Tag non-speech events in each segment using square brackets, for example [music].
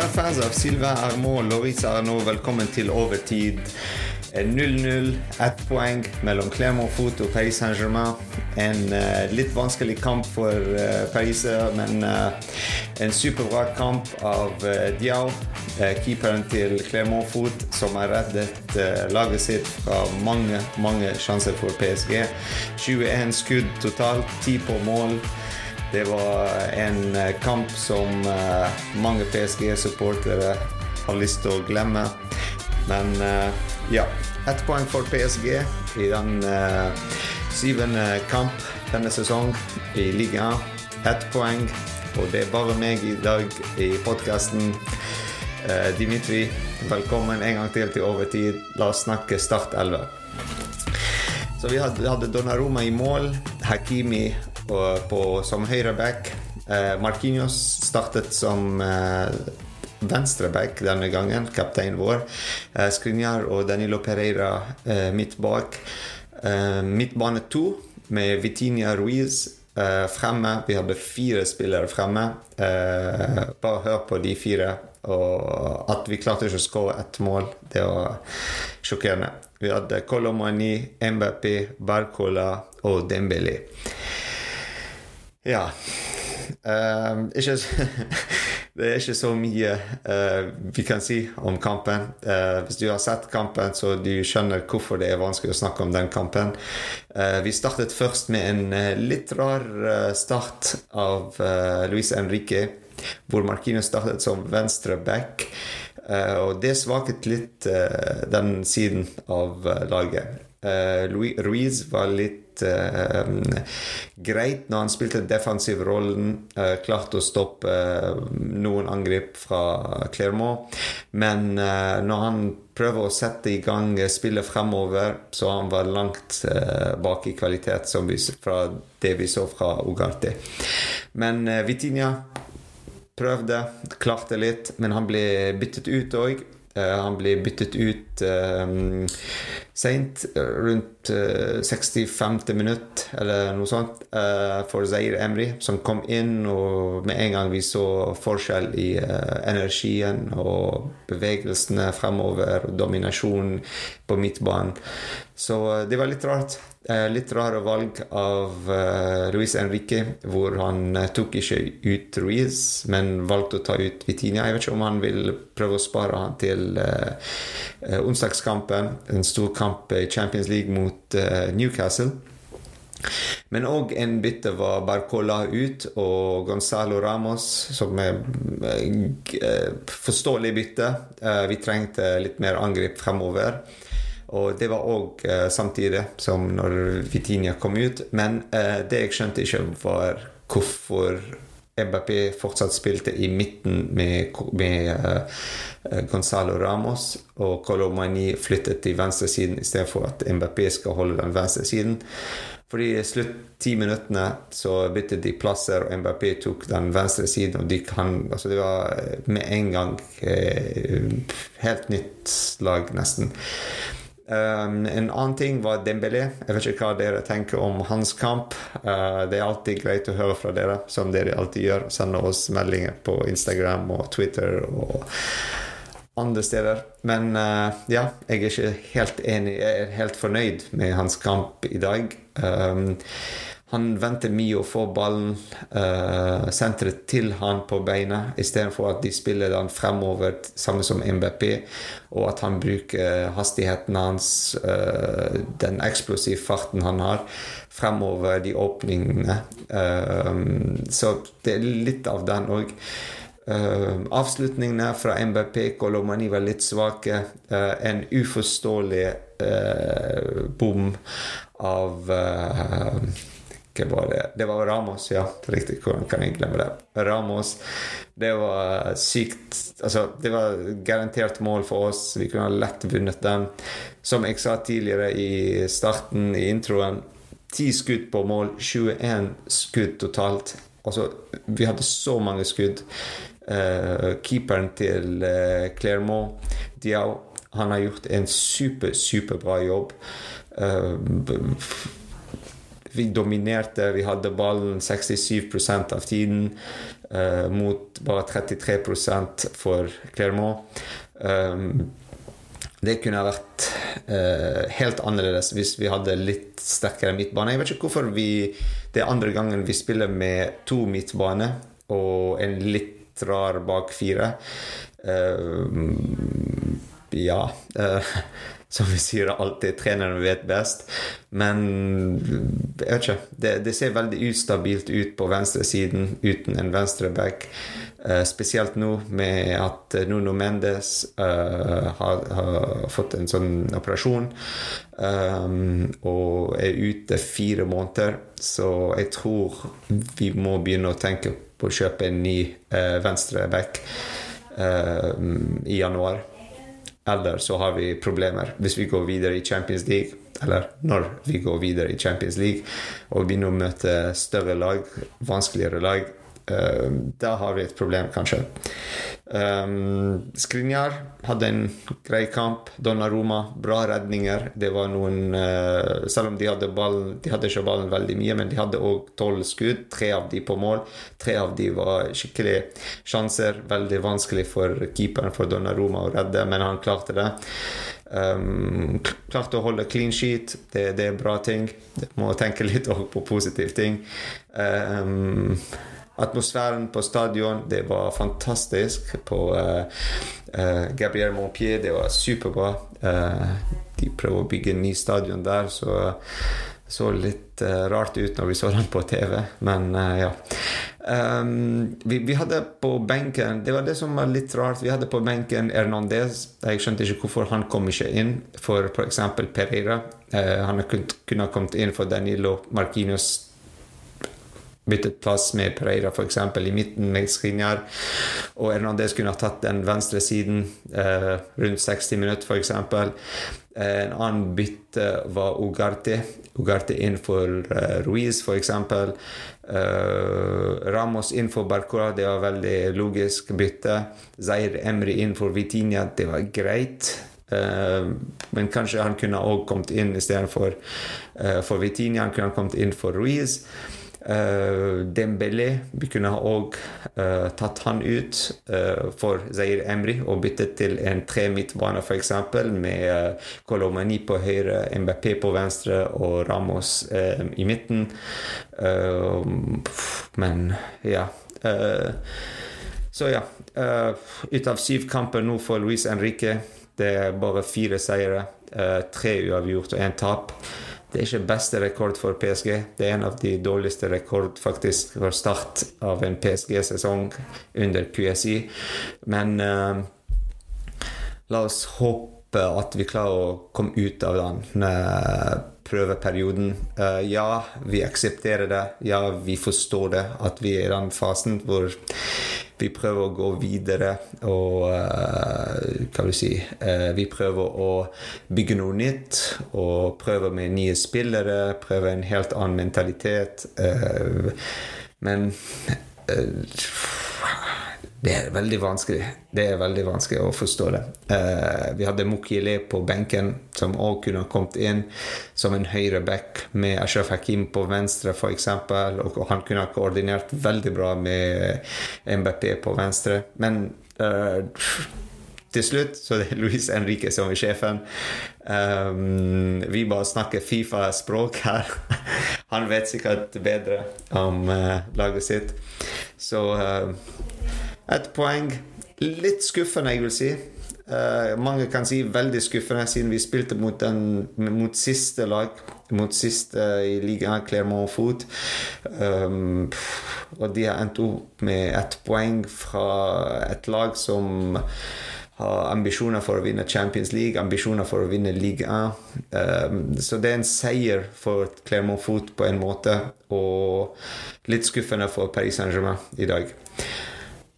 fans av Sylvain Armaud, Loris Arnaud, velkommen til Overtid. 0-0, ett poeng mellom Clermont Foot og Paris Saint-Germain. En uh, litt vanskelig kamp for uh, Paris, men uh, en superbra kamp av Diao, keeperen til Clermont Foot, som har reddet laget sitt fra mange, mange sjanser for PSG. 21 skudd totalt, 10 på mål. Det var en eh, kamp som eh, mange PSG-supportere har lyst til å glemme. Men eh, ja. Ett poeng for PSG i den syvende kamp denne sesong i ligaen. Ett poeng, og det er bare meg i dag i podkasten. Dimitri, velkommen en gang til til overtid. La oss snakke Start 11. Så vi hadde, hadde Donnaroma i mål, Hakimi på, som høyreback. Eh, Marquinhos startet som eh, venstreback denne gangen, kapteinen vår. Eh, Skriniar og Danilo Pereira eh, midt bak. Eh, midtbane to med Vitinia Ruiz eh, fremme. Vi hadde fire spillere fremme. Eh, bare hør på de fire. Og at vi klarte ikke å skåre ett mål, det var sjokkerende. Vi hadde Kolomani, Mbappé, Barcola og Dembélé. Ja. Uh, ikke, [laughs] det er ikke så mye uh, vi kan si om kampen. Uh, hvis du har sett kampen, så du skjønner hvorfor det er vanskelig å snakke om den kampen. Eh, vi startet først med en litt rar start av Luis Henrique, hvor Markino startet som venstre back. og det svaket litt den siden av laget. Ruiz var litt uh, greit når han spilte defensiv rollen. Uh, klarte å stoppe uh, noen angrep fra Clermont. Men når han prøver å sette i gang spillet fremover, så han var langt bak i kvalitet vi, fra det vi så fra Ugarte. Men Vitinha prøvde, klarte litt, men han ble byttet ut òg. Uh, han ble byttet ut uh, seint, rundt uh, 65. minutt eller noe sånt, uh, for Zair Emry, som kom inn, og med en gang vi så forskjell i energien og bevegelsene fremover, og dominasjonen på midtbanen. Så det var litt rart. Eh, litt rare valg av Luis Henrique, hvor han tok ikke ut Ruiz, men valgte å ta ut Vitinha. Jeg vet ikke om han vil prøve å spare han til onsdagskampen, en stor kamp i Champions League mot Newcastle. Men òg en bytte var Barcola ut, og Gonzalo Ramos, som er forståelig bytte. Vi trengte litt mer angrep fremover. Og det var òg eh, samtidig som når Vitinia kom ut. Men eh, det jeg skjønte ikke, var hvorfor MBP fortsatt spilte i midten med, med uh, Gonzalo Ramos, og Colomani flyttet til venstresiden istedenfor at MBP skal holde den venstre siden. Fordi i slutt ti minuttene så byttet de plasser, og MBP tok den venstre siden. Og de kan, altså det var med en gang eh, helt nytt lag, nesten. Um, en annen ting var Dembélé. Jeg vet ikke hva dere tenker om hans kamp. Uh, det er alltid greit å høre fra dere, som dere alltid gjør. Sende oss meldinger på Instagram og Twitter og andre steder. Men uh, ja, jeg er ikke helt enig. Jeg er helt fornøyd med hans kamp i dag. Um, han venter mye å få ballen uh, sentret til han på beina, istedenfor at de spiller den fremover, samme som MBP, og at han bruker hastigheten hans, uh, den eksplosive farten han har, fremover de åpningene. Uh, så det er litt av den òg. Uh, avslutningene fra MBP Kolomani var litt svake. Uh, en uforståelig uh, bom av hva var det? Det var Ramos, ja. Riktig, hvordan kan jeg glemme det? Ramos. Det var sykt Altså, det var garantert mål for oss. Vi kunne ha lett vunnet den. Som jeg sa tidligere i starten, i introen, ti skudd på mål, 21 skudd totalt. Altså, vi hadde så mange skudd. Uh, keeperen til uh, Clermont, Diao, han har gjort en super, superbra jobb. Uh, vi dominerte. Vi hadde ballen 67% av tiden mot bare 33% for Clermont. Det kunne vært helt annerledes hvis vi hadde litt sterkere midtbane. Jeg vet ikke hvorfor vi Det er andre gangen vi spiller med to midtbane og en litt rar bak fire. Uh, ja [laughs] som vi sier alltid, treneren vet best. Men jeg vet ikke. Det, det ser veldig ustabilt ut på venstresiden uten en venstreback. Uh, spesielt nå med at Nuno Mendes uh, har, har, fått en sånn operasjon um, og er ute fire måneder. Så jeg tror vi må begynne å tenke på å kjøpe en ny uh, venstreback i januar. Eller så har vi problemer hvis vi går videre i Champions League, eller når vi går videre i Champions League og begynner å møte større lag, vanskeligere lag. Uh, da har vi et problem, kanskje. Um, Skrinjar hadde en grei kamp. Donnaroma, bra redninger. Det var noen uh, Selv om de hadde ballen De hadde ikke ballen veldig mye, men de hadde òg tolv skudd. Tre av de på mål. Tre av de var skikkelig sjanser. Veldig vanskelig for keeperen for Donnaroma å redde, men han klarte det. Um, klarte å holde clean sheet. Det, det er bra ting. Må tenke litt på positive ting. Um, Atmosfæren på stadion, det var fantastisk. På uh, uh, Gabriel Montpied, det var superbra. Uh, de prøver å bygge en ny stadion der, så så litt rart ut når vi så den på TV, men ja. Um, vi, vi, hadde på benken Det var det som var litt rart. Vi hadde på benken Hernandez. Jeg skjønte ikke hvorfor han kom ikke inn for f.eks. Pereira. Han kunne ha kommet inn for Danilo Marquinhos byttet plass med Pereira f.eks. i midten med Skriniar. Og Hernandez kunne ha tatt den venstre siden eh, rundt 60 minutter f.eks. Eh, en annen bytte var Ugarte. Ugarte inn for eh, Ruiz f.eks. Eh, Ramos inn for Barcora, det var veldig logisk bytte. Zair Emry inn for Vitinia, det var greit. Uh, men kanskje han kunne også kommet inn istedenfor uh, for Vitinia. Han kunne kommet inn for Ruiz. Uh, Dembélé Vi kunne òg uh, eh, tatt han ut uh, for Zair Emry og byttet til en tre midtbane, f.eks. med uh, Kolomani på høyre, Mbappé på venstre og Ramos i midten. men ja. så ja. ut av syv kamper nå for Luis Henrique, det er bare fire seire. tre uavgjort og én tap. Det er ikke beste rekord for PSG. Det er en av de dårligste rekord faktisk for start av en PSG-sesong under QSI. Men uh, la oss håpe at vi klarer å komme ut av den uh, prøveperioden. Uh, ja, vi aksepterer det. Ja, vi forstår det, at vi er i den fasen hvor vi prøver å gå videre og uh, Hva vil du si uh, Vi prøver å bygge noe nytt og prøve med nye spillere. Prøve en helt annen mentalitet. Uh, men det er veldig vanskelig. Det er veldig vanskelig å forstå det. Eh, vi hadde Mukhile på benken, som òg kunne ha kommet inn som en høyre back med Ashraf Hakim på venstre, f.eks. Og han kunne ha koordinert veldig bra med MBP på venstre. Men eh, til slutt så det er Luis Henrique som er sjefen. Um, vi bare snakker Fifa-språk her. [laughs] Han vet sikkert bedre om uh, laget sitt. Så ett poeng. Litt skuffende, jeg vil si. Uh, mange kan si veldig skuffende, siden vi spilte mot, den, mot siste lag. Mot siste i ligaen, Clermont Foot. Um, og de har endt opp med ett poeng fra et lag som har ambisjoner for å vinne Champions League, ambisjoner for å vinne Ligue 1. Um, så det er en seier for Clermont Foot på en måte, og litt skuffende for Paris Saint-Germain i dag.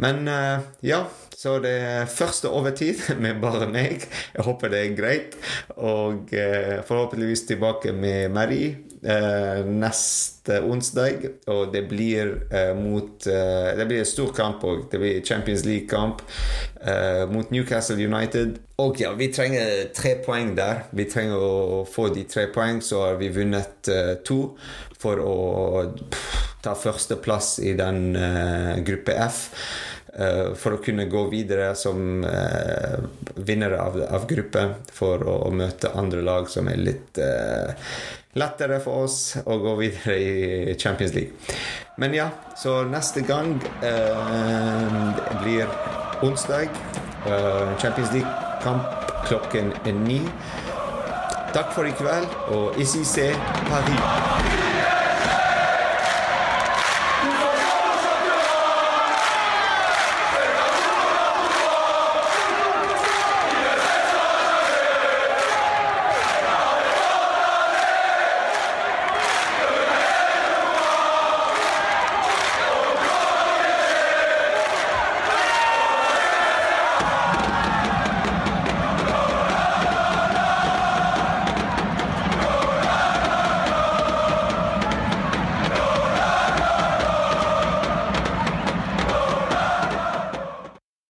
Men uh, ja, Så det er første overtid [laughs] med bare meg. Jeg håper det er greit. Og uh, forhåpentligvis tilbake med Marie uh, neste onsdag. Og det blir mot Det blir en stor kamp òg. Det blir Champions League-kamp mot Newcastle United. Og ja, vi trenger tre poeng der. Vi trenger å få de tre poeng, så har vi vunnet to for å ta førsteplass i den gruppe F. Uh, for å kunne gå videre som uh, vinnere av, av gruppen for å, å, møte andre lag som er litt uh, lettere for oss å gå videre i Champions League. Men ja, så neste gang det blir onsdag. Champions League-kamp klokken er ni. Takk for i kveld, og ICC Paris.